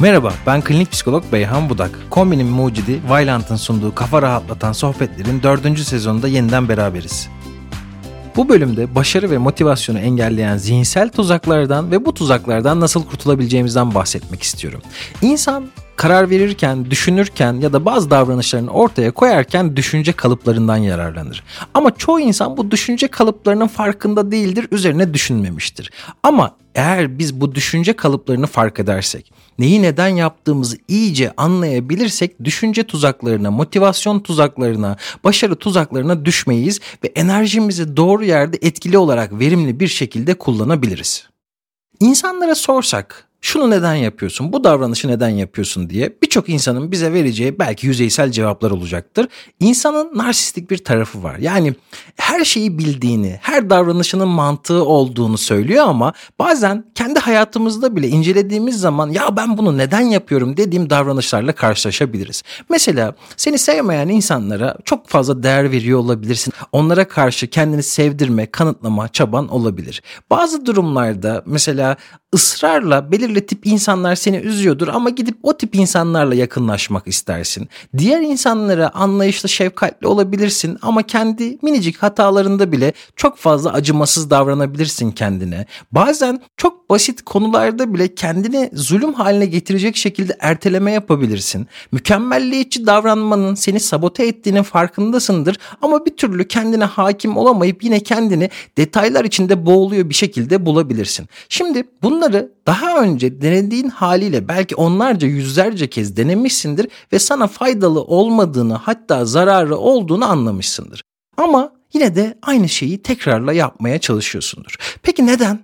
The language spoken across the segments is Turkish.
Merhaba, ben klinik psikolog Beyhan Budak. Kombinin mucidi Vailant'ın sunduğu kafa rahatlatan sohbetlerin dördüncü sezonunda yeniden beraberiz. Bu bölümde başarı ve motivasyonu engelleyen zihinsel tuzaklardan ve bu tuzaklardan nasıl kurtulabileceğimizden bahsetmek istiyorum. İnsan karar verirken, düşünürken ya da bazı davranışlarını ortaya koyarken düşünce kalıplarından yararlanır. Ama çoğu insan bu düşünce kalıplarının farkında değildir, üzerine düşünmemiştir. Ama eğer biz bu düşünce kalıplarını fark edersek, neyi neden yaptığımızı iyice anlayabilirsek düşünce tuzaklarına, motivasyon tuzaklarına, başarı tuzaklarına düşmeyiz ve enerjimizi doğru yerde etkili olarak verimli bir şekilde kullanabiliriz. İnsanlara sorsak şunu neden yapıyorsun, bu davranışı neden yapıyorsun diye birçok insanın bize vereceği belki yüzeysel cevaplar olacaktır. İnsanın narsistik bir tarafı var. Yani her şeyi bildiğini, her davranışının mantığı olduğunu söylüyor ama bazen kendi hayatımızda bile incelediğimiz zaman ya ben bunu neden yapıyorum dediğim davranışlarla karşılaşabiliriz. Mesela seni sevmeyen insanlara çok fazla değer veriyor olabilirsin. Onlara karşı kendini sevdirme, kanıtlama çaban olabilir. Bazı durumlarda mesela ısrarla belirli tip insanlar seni üzüyordur ama gidip o tip insanlarla yakınlaşmak istersin. Diğer insanlara anlayışlı, şefkatli olabilirsin ama kendi minicik hatalarında bile çok fazla acımasız davranabilirsin kendine. Bazen çok basit konularda bile kendini zulüm haline getirecek şekilde erteleme yapabilirsin. Mükemmelliyetçi davranmanın seni sabote ettiğinin farkındasındır ama bir türlü kendine hakim olamayıp yine kendini detaylar içinde boğuluyor bir şekilde bulabilirsin. Şimdi bunun Bunları daha önce denediğin haliyle belki onlarca yüzlerce kez denemişsindir ve sana faydalı olmadığını hatta zararı olduğunu anlamışsındır. Ama yine de aynı şeyi tekrarla yapmaya çalışıyorsundur. Peki neden?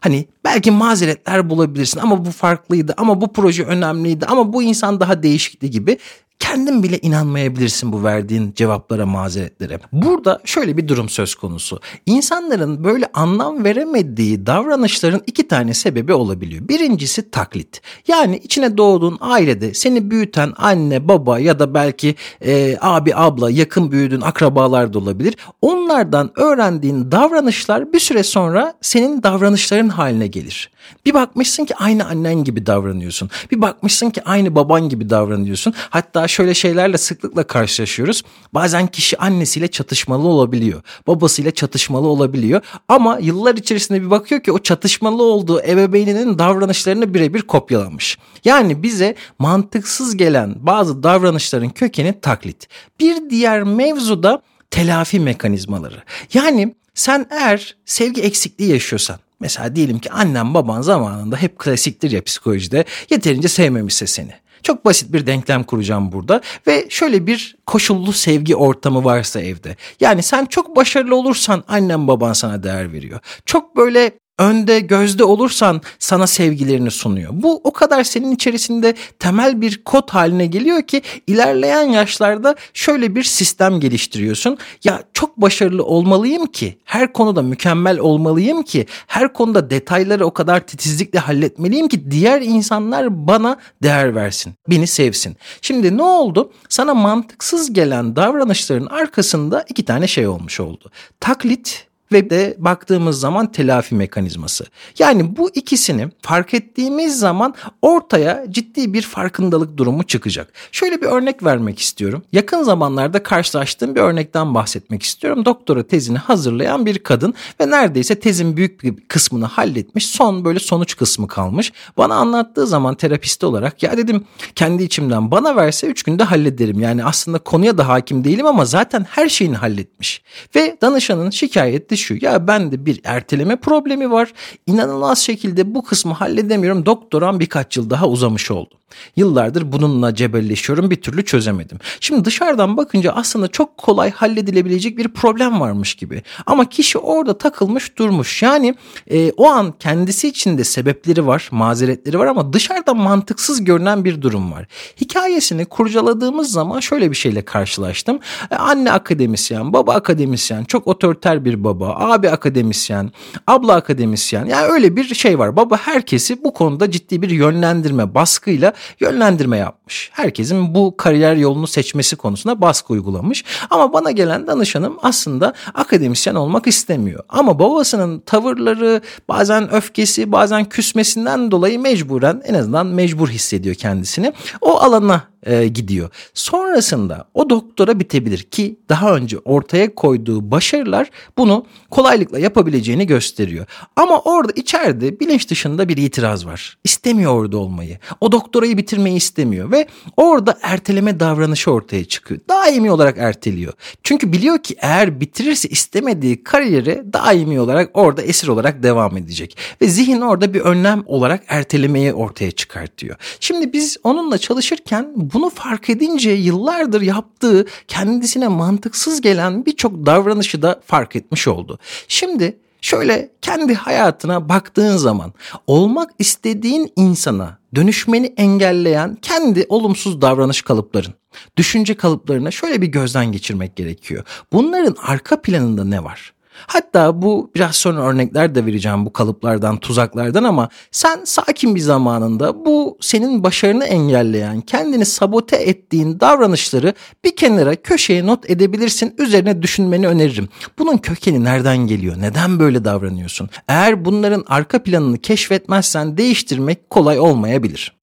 Hani belki mazeretler bulabilirsin ama bu farklıydı ama bu proje önemliydi ama bu insan daha değişikti gibi kendin bile inanmayabilirsin bu verdiğin cevaplara, mazeretlere. Burada şöyle bir durum söz konusu. İnsanların böyle anlam veremediği davranışların iki tane sebebi olabiliyor. Birincisi taklit. Yani içine doğduğun ailede seni büyüten anne, baba ya da belki e, abi, abla, yakın büyüdüğün akrabalar da olabilir. Onlardan öğrendiğin davranışlar bir süre sonra senin davranışların haline gelir. Bir bakmışsın ki aynı annen gibi davranıyorsun. Bir bakmışsın ki aynı baban gibi davranıyorsun. Hatta şöyle şeylerle sıklıkla karşılaşıyoruz. Bazen kişi annesiyle çatışmalı olabiliyor. Babasıyla çatışmalı olabiliyor. Ama yıllar içerisinde bir bakıyor ki o çatışmalı olduğu ebeveyninin davranışlarını birebir kopyalamış. Yani bize mantıksız gelen bazı davranışların kökeni taklit. Bir diğer mevzu da telafi mekanizmaları. Yani sen eğer sevgi eksikliği yaşıyorsan Mesela diyelim ki annen baban zamanında hep klasiktir ya psikolojide yeterince sevmemişse seni. Çok basit bir denklem kuracağım burada ve şöyle bir koşullu sevgi ortamı varsa evde. Yani sen çok başarılı olursan annen baban sana değer veriyor. Çok böyle önde gözde olursan sana sevgilerini sunuyor. Bu o kadar senin içerisinde temel bir kod haline geliyor ki ilerleyen yaşlarda şöyle bir sistem geliştiriyorsun. Ya çok başarılı olmalıyım ki, her konuda mükemmel olmalıyım ki, her konuda detayları o kadar titizlikle halletmeliyim ki diğer insanlar bana değer versin, beni sevsin. Şimdi ne oldu? Sana mantıksız gelen davranışların arkasında iki tane şey olmuş oldu. Taklit ve de baktığımız zaman telafi mekanizması. Yani bu ikisini fark ettiğimiz zaman ortaya ciddi bir farkındalık durumu çıkacak. Şöyle bir örnek vermek istiyorum. Yakın zamanlarda karşılaştığım bir örnekten bahsetmek istiyorum. Doktora tezini hazırlayan bir kadın ve neredeyse tezin büyük bir kısmını halletmiş. Son böyle sonuç kısmı kalmış. Bana anlattığı zaman terapist olarak ya dedim kendi içimden bana verse 3 günde hallederim. Yani aslında konuya da hakim değilim ama zaten her şeyini halletmiş. Ve danışanın şikayeti de şu ya bende bir erteleme problemi var. İnanılmaz şekilde bu kısmı halledemiyorum. Doktoram birkaç yıl daha uzamış oldu. Yıllardır bununla cebelleşiyorum bir türlü çözemedim. Şimdi dışarıdan bakınca aslında çok kolay halledilebilecek bir problem varmış gibi. Ama kişi orada takılmış durmuş. Yani e, o an kendisi içinde sebepleri var, mazeretleri var ama dışarıdan mantıksız görünen bir durum var. Hikayesini kurcaladığımız zaman şöyle bir şeyle karşılaştım. E, anne akademisyen, baba akademisyen, çok otoriter bir baba baba, abi akademisyen, abla akademisyen. Yani öyle bir şey var. Baba herkesi bu konuda ciddi bir yönlendirme, baskıyla yönlendirme yapmış. Herkesin bu kariyer yolunu seçmesi konusunda baskı uygulamış. Ama bana gelen danışanım aslında akademisyen olmak istemiyor. Ama babasının tavırları, bazen öfkesi, bazen küsmesinden dolayı mecburen en azından mecbur hissediyor kendisini. O alana e, gidiyor. Sonrasında o doktora bitebilir ki daha önce ortaya koyduğu başarılar bunu kolaylıkla yapabileceğini gösteriyor. Ama orada içeride bilinç dışında bir itiraz var. İstemiyor orada olmayı. O doktorayı bitirmeyi istemiyor ve orada erteleme davranışı ortaya çıkıyor. Daimi olarak erteliyor. Çünkü biliyor ki eğer bitirirse istemediği kariyere daimi olarak orada esir olarak devam edecek. Ve zihin orada bir önlem olarak ertelemeyi ortaya çıkartıyor. Şimdi biz onunla çalışırken bunu fark edince yıllardır yaptığı kendisine mantıksız gelen birçok davranışı da fark etmiş oldu. Şimdi şöyle kendi hayatına baktığın zaman olmak istediğin insana dönüşmeni engelleyen kendi olumsuz davranış kalıpların, düşünce kalıplarına şöyle bir gözden geçirmek gerekiyor. Bunların arka planında ne var? Hatta bu biraz sonra örnekler de vereceğim bu kalıplardan, tuzaklardan ama sen sakin bir zamanında bu senin başarını engelleyen, kendini sabote ettiğin davranışları bir kenara köşeye not edebilirsin. Üzerine düşünmeni öneririm. Bunun kökeni nereden geliyor? Neden böyle davranıyorsun? Eğer bunların arka planını keşfetmezsen değiştirmek kolay olmayabilir.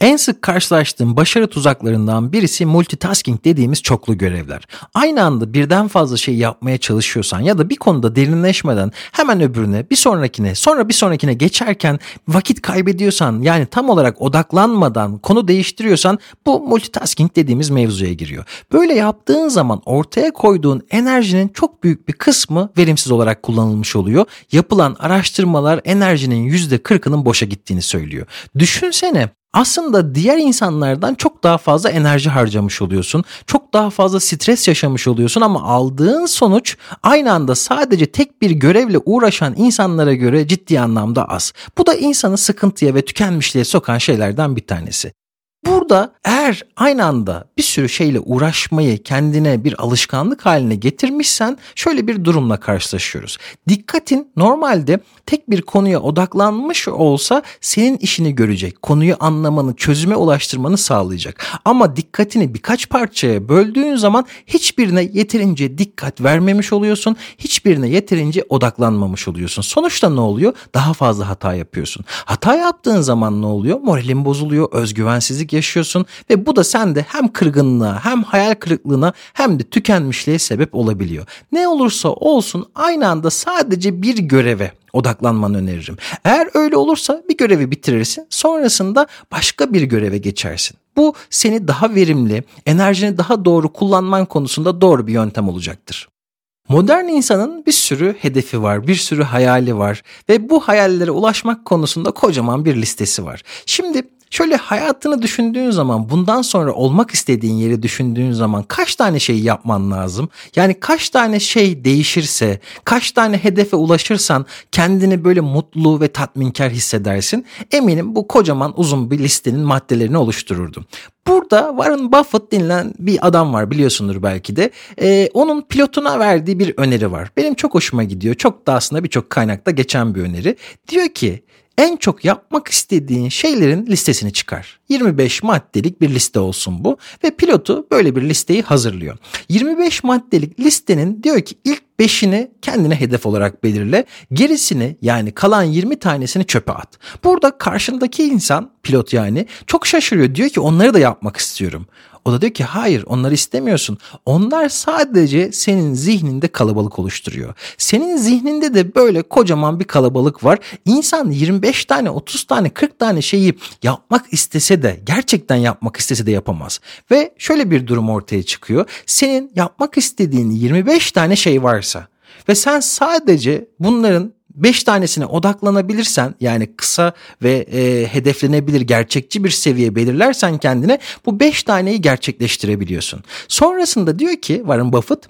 En sık karşılaştığım başarı tuzaklarından birisi multitasking dediğimiz çoklu görevler. Aynı anda birden fazla şey yapmaya çalışıyorsan ya da bir konuda derinleşmeden hemen öbürüne, bir sonrakine, sonra bir sonrakine geçerken vakit kaybediyorsan yani tam olarak odaklanmadan konu değiştiriyorsan bu multitasking dediğimiz mevzuya giriyor. Böyle yaptığın zaman ortaya koyduğun enerjinin çok büyük bir kısmı verimsiz olarak kullanılmış oluyor. Yapılan araştırmalar enerjinin %40'ının boşa gittiğini söylüyor. Düşünsene aslında diğer insanlardan çok daha fazla enerji harcamış oluyorsun. Çok daha fazla stres yaşamış oluyorsun ama aldığın sonuç aynı anda sadece tek bir görevle uğraşan insanlara göre ciddi anlamda az. Bu da insanı sıkıntıya ve tükenmişliğe sokan şeylerden bir tanesi. Burada eğer aynı anda bir sürü şeyle uğraşmayı kendine bir alışkanlık haline getirmişsen şöyle bir durumla karşılaşıyoruz. Dikkatin normalde tek bir konuya odaklanmış olsa senin işini görecek, konuyu anlamanı, çözüme ulaştırmanı sağlayacak. Ama dikkatini birkaç parçaya böldüğün zaman hiçbirine yeterince dikkat vermemiş oluyorsun, hiçbirine yeterince odaklanmamış oluyorsun. Sonuçta ne oluyor? Daha fazla hata yapıyorsun. Hata yaptığın zaman ne oluyor? Moralin bozuluyor, özgüvensizlik yaşıyorsun ve bu da sende hem kırgınlığa hem hayal kırıklığına hem de tükenmişliğe sebep olabiliyor. Ne olursa olsun aynı anda sadece bir göreve odaklanmanı öneririm. Eğer öyle olursa bir görevi bitirirsin sonrasında başka bir göreve geçersin. Bu seni daha verimli, enerjini daha doğru kullanman konusunda doğru bir yöntem olacaktır. Modern insanın bir sürü hedefi var, bir sürü hayali var ve bu hayallere ulaşmak konusunda kocaman bir listesi var. Şimdi Şöyle hayatını düşündüğün zaman bundan sonra olmak istediğin yeri düşündüğün zaman kaç tane şey yapman lazım? Yani kaç tane şey değişirse, kaç tane hedefe ulaşırsan kendini böyle mutlu ve tatminkar hissedersin. Eminim bu kocaman uzun bir listenin maddelerini oluştururdum. Burada Warren Buffett denilen bir adam var biliyorsundur belki de. Ee, onun pilotuna verdiği bir öneri var. Benim çok hoşuma gidiyor. Çok da aslında birçok kaynakta geçen bir öneri. Diyor ki en çok yapmak istediğin şeylerin listesini çıkar. 25 maddelik bir liste olsun bu ve pilotu böyle bir listeyi hazırlıyor. 25 maddelik listenin diyor ki ilk 5'ini kendine hedef olarak belirle. Gerisini yani kalan 20 tanesini çöpe at. Burada karşındaki insan pilot yani çok şaşırıyor. Diyor ki onları da yapmak istiyorum. O da diyor ki hayır onları istemiyorsun. Onlar sadece senin zihninde kalabalık oluşturuyor. Senin zihninde de böyle kocaman bir kalabalık var. İnsan 25 tane 30 tane 40 tane şeyi yapmak istese de gerçekten yapmak istese de yapamaz. Ve şöyle bir durum ortaya çıkıyor. Senin yapmak istediğin 25 tane şey varsa ve sen sadece bunların 5 tanesine odaklanabilirsen yani kısa ve e, hedeflenebilir gerçekçi bir seviye belirlersen kendine bu 5 taneyi gerçekleştirebiliyorsun. Sonrasında diyor ki Warren Buffett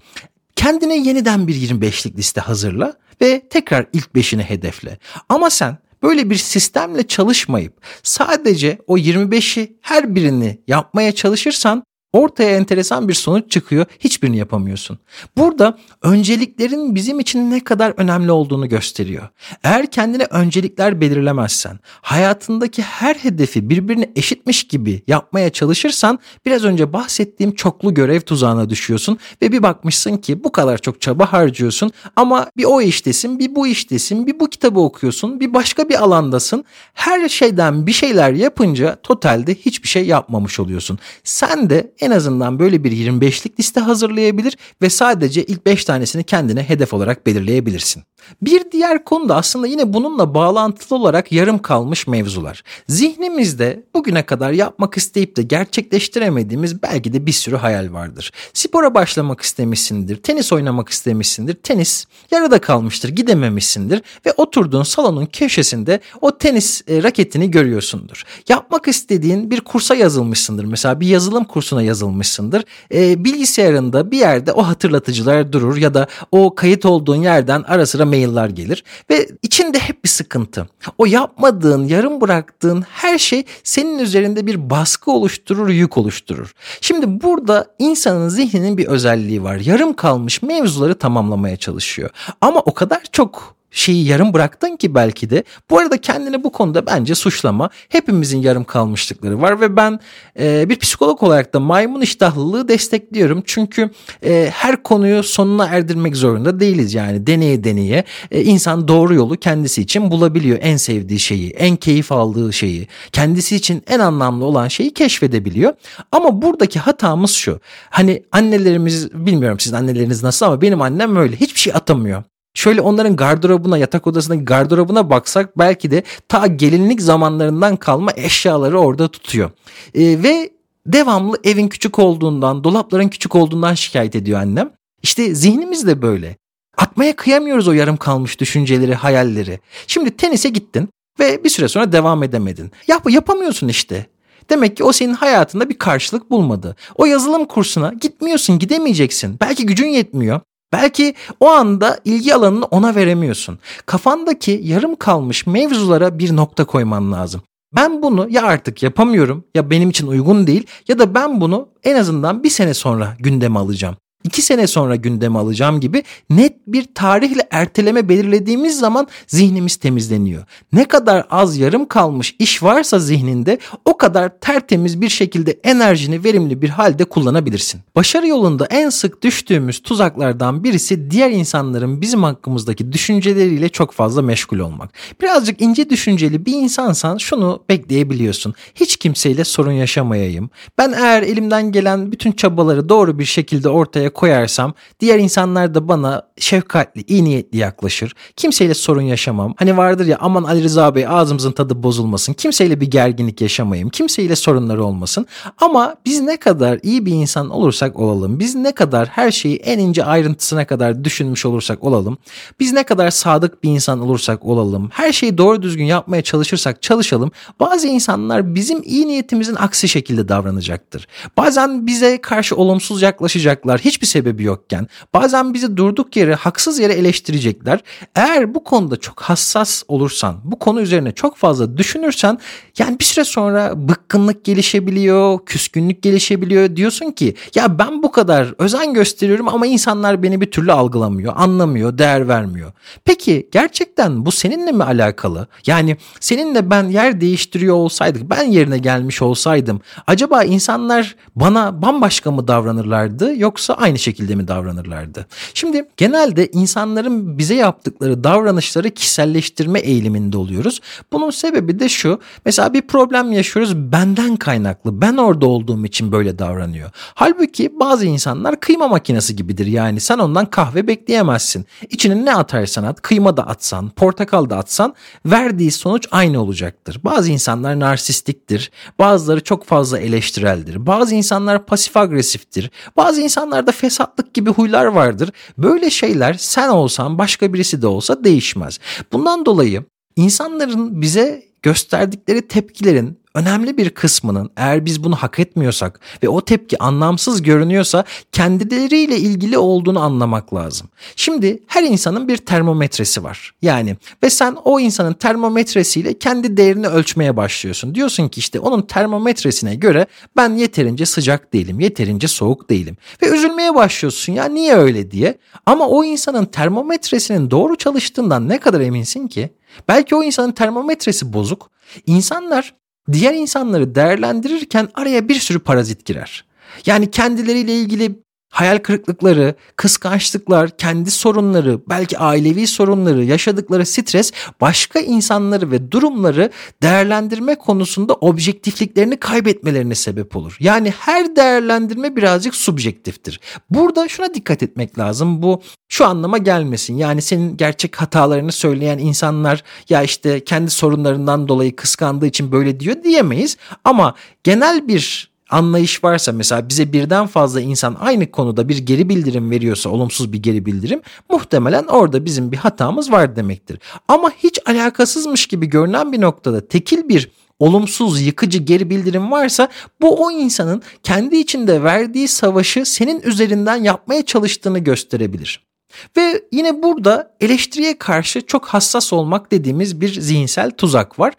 kendine yeniden bir 25'lik liste hazırla ve tekrar ilk 5'ini hedefle. Ama sen böyle bir sistemle çalışmayıp sadece o 25'i her birini yapmaya çalışırsan Ortaya enteresan bir sonuç çıkıyor. Hiçbirini yapamıyorsun. Burada önceliklerin bizim için ne kadar önemli olduğunu gösteriyor. Eğer kendine öncelikler belirlemezsen, hayatındaki her hedefi birbirine eşitmiş gibi yapmaya çalışırsan biraz önce bahsettiğim çoklu görev tuzağına düşüyorsun ve bir bakmışsın ki bu kadar çok çaba harcıyorsun ama bir o iştesin, bir bu iştesin, bir bu kitabı okuyorsun, bir başka bir alandasın. Her şeyden bir şeyler yapınca totalde hiçbir şey yapmamış oluyorsun. Sen de en azından böyle bir 25'lik liste hazırlayabilir ve sadece ilk 5 tanesini kendine hedef olarak belirleyebilirsin. Bir diğer konu da aslında yine bununla bağlantılı olarak yarım kalmış mevzular. Zihnimizde bugüne kadar yapmak isteyip de gerçekleştiremediğimiz belki de bir sürü hayal vardır. Spora başlamak istemişsindir, tenis oynamak istemişsindir, tenis yarıda kalmıştır, gidememişsindir ve oturduğun salonun köşesinde o tenis e, raketini görüyorsundur. Yapmak istediğin bir kursa yazılmışsındır. Mesela bir yazılım kursuna yazılmışsındır. E, bilgisayarında bir yerde o hatırlatıcılar durur ya da o kayıt olduğun yerden ara sıra mailler gelir ve içinde hep bir sıkıntı. O yapmadığın, yarım bıraktığın her şey senin üzerinde bir baskı oluşturur, yük oluşturur. Şimdi burada insanın zihninin bir özelliği var. Yarım kalmış mevzuları tamamlamaya çalışıyor. Ama o kadar çok şeyi yarım bıraktın ki belki de. Bu arada kendini bu konuda bence suçlama. Hepimizin yarım kalmışlıkları var ve ben e, bir psikolog olarak da maymun iştahlılığı destekliyorum. Çünkü e, her konuyu sonuna erdirmek zorunda değiliz yani deneye deneye e, insan doğru yolu kendisi için bulabiliyor. En sevdiği şeyi, en keyif aldığı şeyi, kendisi için en anlamlı olan şeyi keşfedebiliyor. Ama buradaki hatamız şu. Hani annelerimiz bilmiyorum sizin anneleriniz nasıl ama benim annem öyle hiçbir şey atamıyor. Şöyle onların gardırobuna, yatak odasındaki gardırobuna baksak belki de ta gelinlik zamanlarından kalma eşyaları orada tutuyor. E, ve devamlı evin küçük olduğundan, dolapların küçük olduğundan şikayet ediyor annem. İşte zihnimiz de böyle. Atmaya kıyamıyoruz o yarım kalmış düşünceleri, hayalleri. Şimdi tenise gittin ve bir süre sonra devam edemedin. Yap yapamıyorsun işte. Demek ki o senin hayatında bir karşılık bulmadı. O yazılım kursuna gitmiyorsun, gidemeyeceksin. Belki gücün yetmiyor. Belki o anda ilgi alanını ona veremiyorsun. Kafandaki yarım kalmış mevzulara bir nokta koyman lazım. Ben bunu ya artık yapamıyorum ya benim için uygun değil ya da ben bunu en azından bir sene sonra gündeme alacağım. 2 sene sonra gündeme alacağım gibi net bir tarihle erteleme belirlediğimiz zaman zihnimiz temizleniyor. Ne kadar az yarım kalmış iş varsa zihninde o kadar tertemiz bir şekilde enerjini verimli bir halde kullanabilirsin. Başarı yolunda en sık düştüğümüz tuzaklardan birisi diğer insanların bizim hakkımızdaki düşünceleriyle çok fazla meşgul olmak. Birazcık ince düşünceli bir insansan şunu bekleyebiliyorsun. Hiç kimseyle sorun yaşamayayım. Ben eğer elimden gelen bütün çabaları doğru bir şekilde ortaya koyarsam diğer insanlar da bana şefkatli, iyi niyetli yaklaşır. Kimseyle sorun yaşamam. Hani vardır ya aman Ali Rıza Bey ağzımızın tadı bozulmasın. Kimseyle bir gerginlik yaşamayayım. Kimseyle sorunları olmasın. Ama biz ne kadar iyi bir insan olursak olalım. Biz ne kadar her şeyi en ince ayrıntısına kadar düşünmüş olursak olalım. Biz ne kadar sadık bir insan olursak olalım. Her şeyi doğru düzgün yapmaya çalışırsak çalışalım. Bazı insanlar bizim iyi niyetimizin aksi şekilde davranacaktır. Bazen bize karşı olumsuz yaklaşacaklar. Hiçbir sebebi yokken. Bazen bizi durduk yere haksız yere eleştirecekler. Eğer bu konuda çok hassas olursan, bu konu üzerine çok fazla düşünürsen yani bir süre sonra bıkkınlık gelişebiliyor, küskünlük gelişebiliyor. Diyorsun ki ya ben bu kadar özen gösteriyorum ama insanlar beni bir türlü algılamıyor, anlamıyor, değer vermiyor. Peki gerçekten bu seninle mi alakalı? Yani seninle ben yer değiştiriyor olsaydık, ben yerine gelmiş olsaydım acaba insanlar bana bambaşka mı davranırlardı yoksa aynı şekilde mi davranırlardı? Şimdi genelde insanların bize yaptıkları davranışları kişiselleştirme eğiliminde oluyoruz. Bunun sebebi de şu. Mesela bir problem yaşıyoruz benden kaynaklı. Ben orada olduğum için böyle davranıyor. Halbuki bazı insanlar kıyma makinesi gibidir. Yani sen ondan kahve bekleyemezsin. İçine ne atarsan at, kıyma da atsan, portakal da atsan verdiği sonuç aynı olacaktır. Bazı insanlar narsistiktir. Bazıları çok fazla eleştireldir. Bazı insanlar pasif agresiftir. Bazı insanlar da fesatlık gibi huylar vardır. Böyle şeyler sen olsan başka birisi de olsa değişmez. Bundan dolayı insanların bize gösterdikleri tepkilerin önemli bir kısmının eğer biz bunu hak etmiyorsak ve o tepki anlamsız görünüyorsa kendileriyle ilgili olduğunu anlamak lazım. Şimdi her insanın bir termometresi var. Yani ve sen o insanın termometresiyle kendi değerini ölçmeye başlıyorsun. Diyorsun ki işte onun termometresine göre ben yeterince sıcak değilim, yeterince soğuk değilim. Ve üzülmeye başlıyorsun ya niye öyle diye. Ama o insanın termometresinin doğru çalıştığından ne kadar eminsin ki? Belki o insanın termometresi bozuk. İnsanlar diğer insanları değerlendirirken araya bir sürü parazit girer. Yani kendileriyle ilgili hayal kırıklıkları, kıskançlıklar, kendi sorunları, belki ailevi sorunları, yaşadıkları stres başka insanları ve durumları değerlendirme konusunda objektifliklerini kaybetmelerine sebep olur. Yani her değerlendirme birazcık subjektiftir. Burada şuna dikkat etmek lazım. Bu şu anlama gelmesin. Yani senin gerçek hatalarını söyleyen insanlar ya işte kendi sorunlarından dolayı kıskandığı için böyle diyor diyemeyiz. Ama genel bir anlayış varsa mesela bize birden fazla insan aynı konuda bir geri bildirim veriyorsa olumsuz bir geri bildirim muhtemelen orada bizim bir hatamız var demektir. Ama hiç alakasızmış gibi görünen bir noktada tekil bir olumsuz yıkıcı geri bildirim varsa bu o insanın kendi içinde verdiği savaşı senin üzerinden yapmaya çalıştığını gösterebilir. Ve yine burada eleştiriye karşı çok hassas olmak dediğimiz bir zihinsel tuzak var.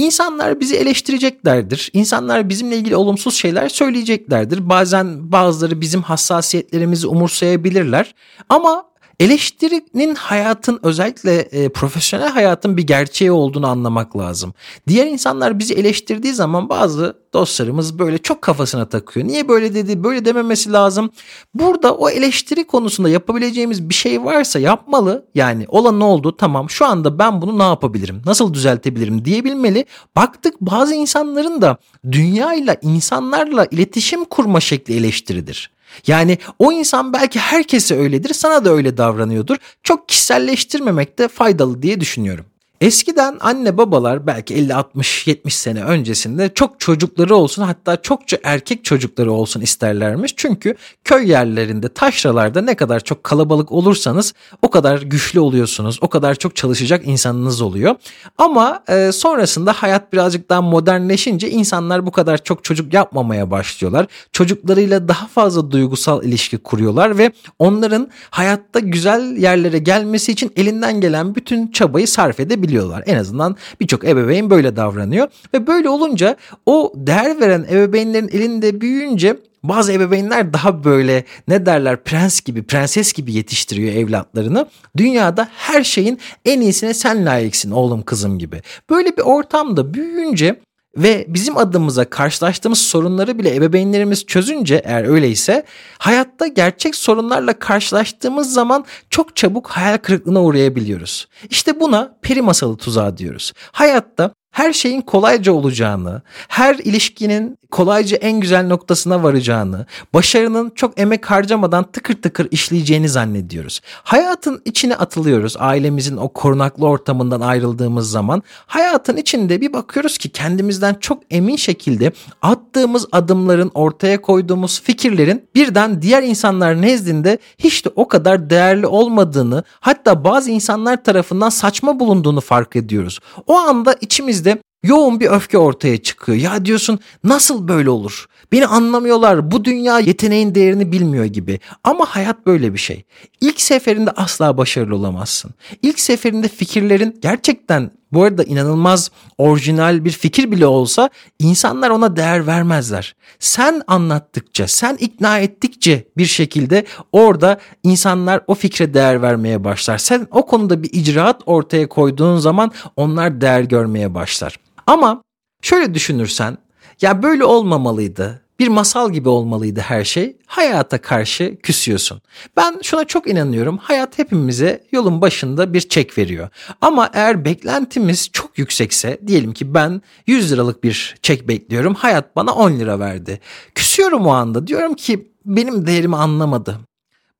İnsanlar bizi eleştireceklerdir. İnsanlar bizimle ilgili olumsuz şeyler söyleyeceklerdir. Bazen bazıları bizim hassasiyetlerimizi umursayabilirler. Ama eleştirinin hayatın özellikle e, profesyonel hayatın bir gerçeği olduğunu anlamak lazım. Diğer insanlar bizi eleştirdiği zaman bazı dostlarımız böyle çok kafasına takıyor. Niye böyle dedi, böyle dememesi lazım. Burada o eleştiri konusunda yapabileceğimiz bir şey varsa yapmalı. Yani olan ne oldu tamam şu anda ben bunu ne yapabilirim, nasıl düzeltebilirim diyebilmeli. Baktık bazı insanların da dünyayla, insanlarla iletişim kurma şekli eleştiridir. Yani o insan belki herkese öyledir, sana da öyle davranıyordur. Çok kişiselleştirmemekte faydalı diye düşünüyorum. Eskiden anne babalar belki 50 60 70 sene öncesinde çok çocukları olsun hatta çokça erkek çocukları olsun isterlermiş. Çünkü köy yerlerinde, taşralarda ne kadar çok kalabalık olursanız o kadar güçlü oluyorsunuz. O kadar çok çalışacak insanınız oluyor. Ama e, sonrasında hayat birazcık daha modernleşince insanlar bu kadar çok çocuk yapmamaya başlıyorlar. Çocuklarıyla daha fazla duygusal ilişki kuruyorlar ve onların hayatta güzel yerlere gelmesi için elinden gelen bütün çabayı sarf edebiliyorlar biliyorlar. En azından birçok ebeveyn böyle davranıyor ve böyle olunca o değer veren ebeveynlerin elinde büyüyünce bazı ebeveynler daha böyle ne derler prens gibi prenses gibi yetiştiriyor evlatlarını. Dünyada her şeyin en iyisine sen layıksın oğlum kızım gibi. Böyle bir ortamda büyüyünce ve bizim adımıza karşılaştığımız sorunları bile ebeveynlerimiz çözünce eğer öyleyse hayatta gerçek sorunlarla karşılaştığımız zaman çok çabuk hayal kırıklığına uğrayabiliyoruz. İşte buna peri masalı tuzağı diyoruz. Hayatta her şeyin kolayca olacağını, her ilişkinin kolayca en güzel noktasına varacağını, başarının çok emek harcamadan tıkır tıkır işleyeceğini zannediyoruz. Hayatın içine atılıyoruz ailemizin o korunaklı ortamından ayrıldığımız zaman. Hayatın içinde bir bakıyoruz ki kendimizden çok emin şekilde attığımız adımların, ortaya koyduğumuz fikirlerin birden diğer insanlar nezdinde hiç de o kadar değerli olmadığını, hatta bazı insanlar tarafından saçma bulunduğunu fark ediyoruz. O anda içimizde verdi. Yoğun bir öfke ortaya çıkıyor. Ya diyorsun nasıl böyle olur? Beni anlamıyorlar. Bu dünya yeteneğin değerini bilmiyor gibi. Ama hayat böyle bir şey. İlk seferinde asla başarılı olamazsın. İlk seferinde fikirlerin gerçekten bu arada inanılmaz orijinal bir fikir bile olsa insanlar ona değer vermezler. Sen anlattıkça, sen ikna ettikçe bir şekilde orada insanlar o fikre değer vermeye başlar. Sen o konuda bir icraat ortaya koyduğun zaman onlar değer görmeye başlar. Ama şöyle düşünürsen ya böyle olmamalıydı. Bir masal gibi olmalıydı her şey. Hayata karşı küsüyorsun. Ben şuna çok inanıyorum. Hayat hepimize yolun başında bir çek veriyor. Ama eğer beklentimiz çok yüksekse diyelim ki ben 100 liralık bir çek bekliyorum. Hayat bana 10 lira verdi. Küsüyorum o anda. Diyorum ki benim değerimi anlamadı.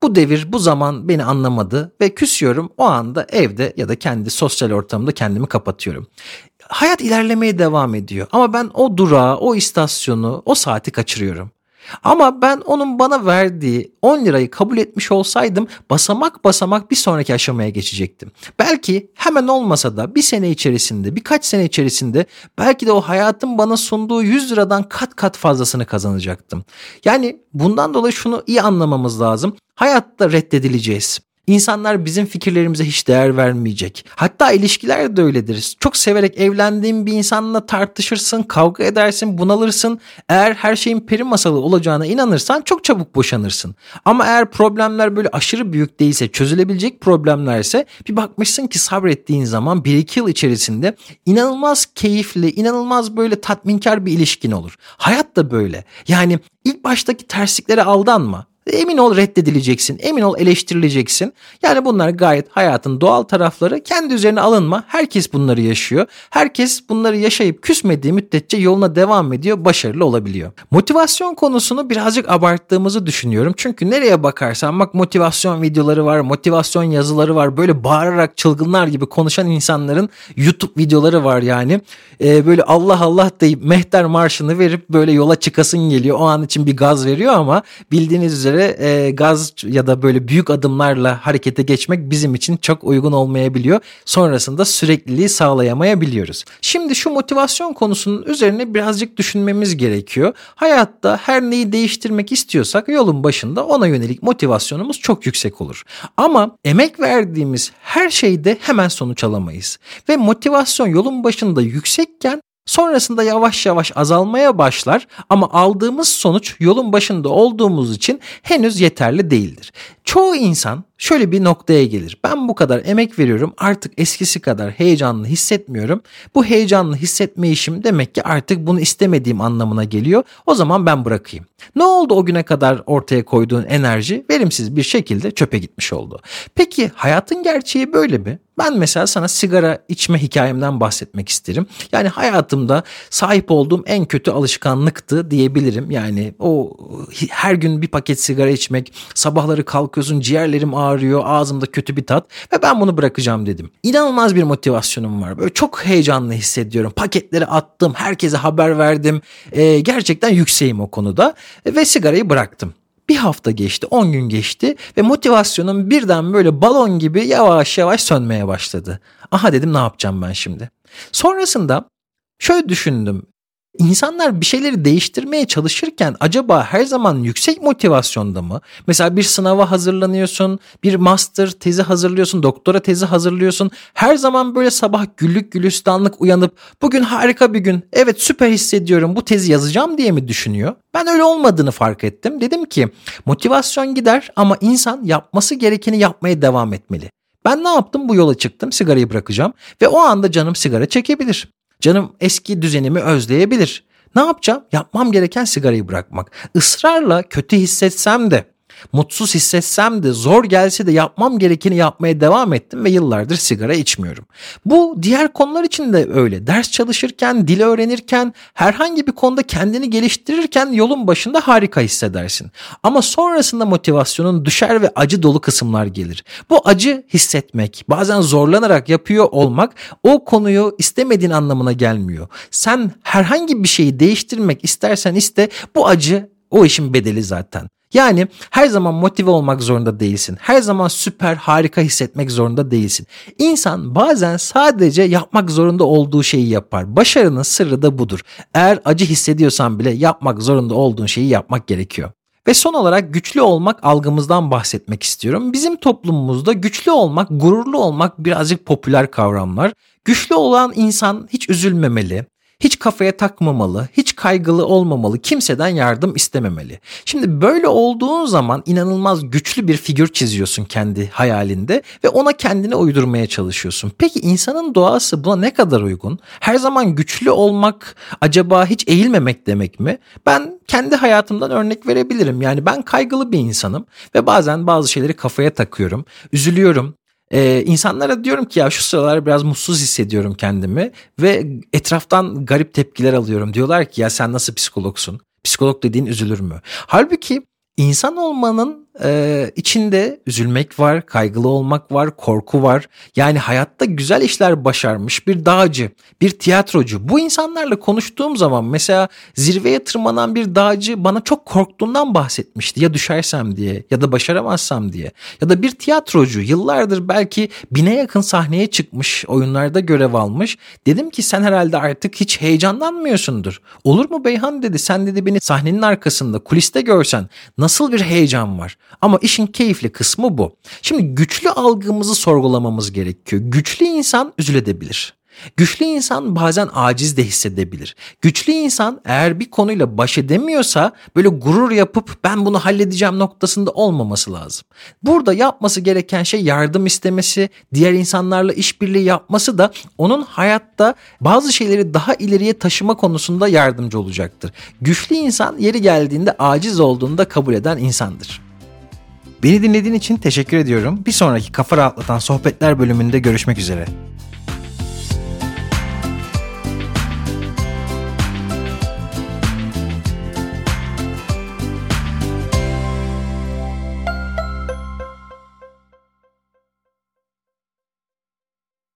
Bu devir, bu zaman beni anlamadı ve küsüyorum. O anda evde ya da kendi sosyal ortamda kendimi kapatıyorum hayat ilerlemeye devam ediyor. Ama ben o durağı, o istasyonu, o saati kaçırıyorum. Ama ben onun bana verdiği 10 lirayı kabul etmiş olsaydım basamak basamak bir sonraki aşamaya geçecektim. Belki hemen olmasa da bir sene içerisinde birkaç sene içerisinde belki de o hayatın bana sunduğu 100 liradan kat kat fazlasını kazanacaktım. Yani bundan dolayı şunu iyi anlamamız lazım. Hayatta reddedileceğiz. İnsanlar bizim fikirlerimize hiç değer vermeyecek. Hatta ilişkiler de öyledir. Çok severek evlendiğin bir insanla tartışırsın, kavga edersin, bunalırsın. Eğer her şeyin peri masalı olacağına inanırsan çok çabuk boşanırsın. Ama eğer problemler böyle aşırı büyük değilse, çözülebilecek problemlerse bir bakmışsın ki sabrettiğin zaman 1-2 yıl içerisinde inanılmaz keyifli, inanılmaz böyle tatminkar bir ilişkin olur. Hayat da böyle. Yani ilk baştaki tersliklere aldanma. Emin ol reddedileceksin. Emin ol eleştirileceksin. Yani bunlar gayet hayatın doğal tarafları. Kendi üzerine alınma. Herkes bunları yaşıyor. Herkes bunları yaşayıp küsmediği müddetçe yoluna devam ediyor. Başarılı olabiliyor. Motivasyon konusunu birazcık abarttığımızı düşünüyorum. Çünkü nereye bakarsan bak motivasyon videoları var. Motivasyon yazıları var. Böyle bağırarak çılgınlar gibi konuşan insanların YouTube videoları var yani. Ee, böyle Allah Allah deyip mehter marşını verip böyle yola çıkasın geliyor. O an için bir gaz veriyor ama bildiğiniz üzere üzere e, gaz ya da böyle büyük adımlarla harekete geçmek bizim için çok uygun olmayabiliyor. Sonrasında sürekliliği sağlayamayabiliyoruz. Şimdi şu motivasyon konusunun üzerine birazcık düşünmemiz gerekiyor. Hayatta her neyi değiştirmek istiyorsak yolun başında ona yönelik motivasyonumuz çok yüksek olur. Ama emek verdiğimiz her şeyde hemen sonuç alamayız. Ve motivasyon yolun başında yüksekken Sonrasında yavaş yavaş azalmaya başlar ama aldığımız sonuç yolun başında olduğumuz için henüz yeterli değildir. Çoğu insan şöyle bir noktaya gelir. Ben bu kadar emek veriyorum artık eskisi kadar heyecanlı hissetmiyorum. Bu heyecanlı hissetme işim demek ki artık bunu istemediğim anlamına geliyor. O zaman ben bırakayım. Ne oldu o güne kadar ortaya koyduğun enerji verimsiz bir şekilde çöpe gitmiş oldu. Peki hayatın gerçeği böyle mi? Ben mesela sana sigara içme hikayemden bahsetmek isterim. Yani hayatımda sahip olduğum en kötü alışkanlıktı diyebilirim. Yani o her gün bir paket sigara içmek, sabahları kalkıyorsun ciğerlerim ağrıyor, ağzımda kötü bir tat ve ben bunu bırakacağım dedim. İnanılmaz bir motivasyonum var. Böyle çok heyecanlı hissediyorum. Paketleri attım, herkese haber verdim. Ee, gerçekten yükseğim o konuda ve sigarayı bıraktım. Bir hafta geçti, 10 gün geçti ve motivasyonum birden böyle balon gibi yavaş yavaş sönmeye başladı. Aha dedim ne yapacağım ben şimdi? Sonrasında şöyle düşündüm. İnsanlar bir şeyleri değiştirmeye çalışırken acaba her zaman yüksek motivasyonda mı? Mesela bir sınava hazırlanıyorsun, bir master tezi hazırlıyorsun, doktora tezi hazırlıyorsun. Her zaman böyle sabah güllük gülistanlık uyanıp bugün harika bir gün, evet süper hissediyorum bu tezi yazacağım diye mi düşünüyor? Ben öyle olmadığını fark ettim. Dedim ki motivasyon gider ama insan yapması gerekeni yapmaya devam etmeli. Ben ne yaptım? Bu yola çıktım. Sigarayı bırakacağım ve o anda canım sigara çekebilir. Canım eski düzenimi özleyebilir. Ne yapacağım? Yapmam gereken sigarayı bırakmak. Israrla kötü hissetsem de Mutsuz hissetsem de zor gelse de yapmam gerekeni yapmaya devam ettim ve yıllardır sigara içmiyorum. Bu diğer konular için de öyle. Ders çalışırken, dil öğrenirken, herhangi bir konuda kendini geliştirirken yolun başında harika hissedersin. Ama sonrasında motivasyonun düşer ve acı dolu kısımlar gelir. Bu acı hissetmek, bazen zorlanarak yapıyor olmak o konuyu istemediğin anlamına gelmiyor. Sen herhangi bir şeyi değiştirmek istersen iste bu acı o işin bedeli zaten. Yani her zaman motive olmak zorunda değilsin. Her zaman süper harika hissetmek zorunda değilsin. İnsan bazen sadece yapmak zorunda olduğu şeyi yapar. Başarının sırrı da budur. Eğer acı hissediyorsan bile yapmak zorunda olduğun şeyi yapmak gerekiyor. Ve son olarak güçlü olmak algımızdan bahsetmek istiyorum. Bizim toplumumuzda güçlü olmak, gururlu olmak birazcık popüler kavramlar. Güçlü olan insan hiç üzülmemeli, hiç kafaya takmamalı, hiç kaygılı olmamalı, kimseden yardım istememeli. Şimdi böyle olduğun zaman inanılmaz güçlü bir figür çiziyorsun kendi hayalinde ve ona kendini uydurmaya çalışıyorsun. Peki insanın doğası buna ne kadar uygun? Her zaman güçlü olmak acaba hiç eğilmemek demek mi? Ben kendi hayatımdan örnek verebilirim. Yani ben kaygılı bir insanım ve bazen bazı şeyleri kafaya takıyorum. Üzülüyorum, ee, insanlara diyorum ki ya şu sıralar biraz mutsuz hissediyorum kendimi ve etraftan garip tepkiler alıyorum. Diyorlar ki ya sen nasıl psikologsun? Psikolog dediğin üzülür mü? Halbuki insan olmanın e, içinde üzülmek var, kaygılı olmak var, korku var. Yani hayatta güzel işler başarmış bir dağcı, bir tiyatrocu. Bu insanlarla konuştuğum zaman mesela zirveye tırmanan bir dağcı bana çok korktuğundan bahsetmişti. Ya düşersem diye ya da başaramazsam diye. Ya da bir tiyatrocu yıllardır belki bine yakın sahneye çıkmış, oyunlarda görev almış. Dedim ki sen herhalde artık hiç heyecanlanmıyorsundur. Olur mu Beyhan dedi sen dedi beni sahnenin arkasında kuliste görsen nasıl bir heyecan var. Ama işin keyifli kısmı bu. Şimdi güçlü algımızı sorgulamamız gerekiyor. Güçlü insan üzülebilir. Güçlü insan bazen aciz de hissedebilir. Güçlü insan eğer bir konuyla baş edemiyorsa böyle gurur yapıp ben bunu halledeceğim noktasında olmaması lazım. Burada yapması gereken şey yardım istemesi, diğer insanlarla işbirliği yapması da onun hayatta bazı şeyleri daha ileriye taşıma konusunda yardımcı olacaktır. Güçlü insan yeri geldiğinde aciz olduğunu da kabul eden insandır. Beni dinlediğin için teşekkür ediyorum. Bir sonraki Kafa Rahatlatan Sohbetler bölümünde görüşmek üzere.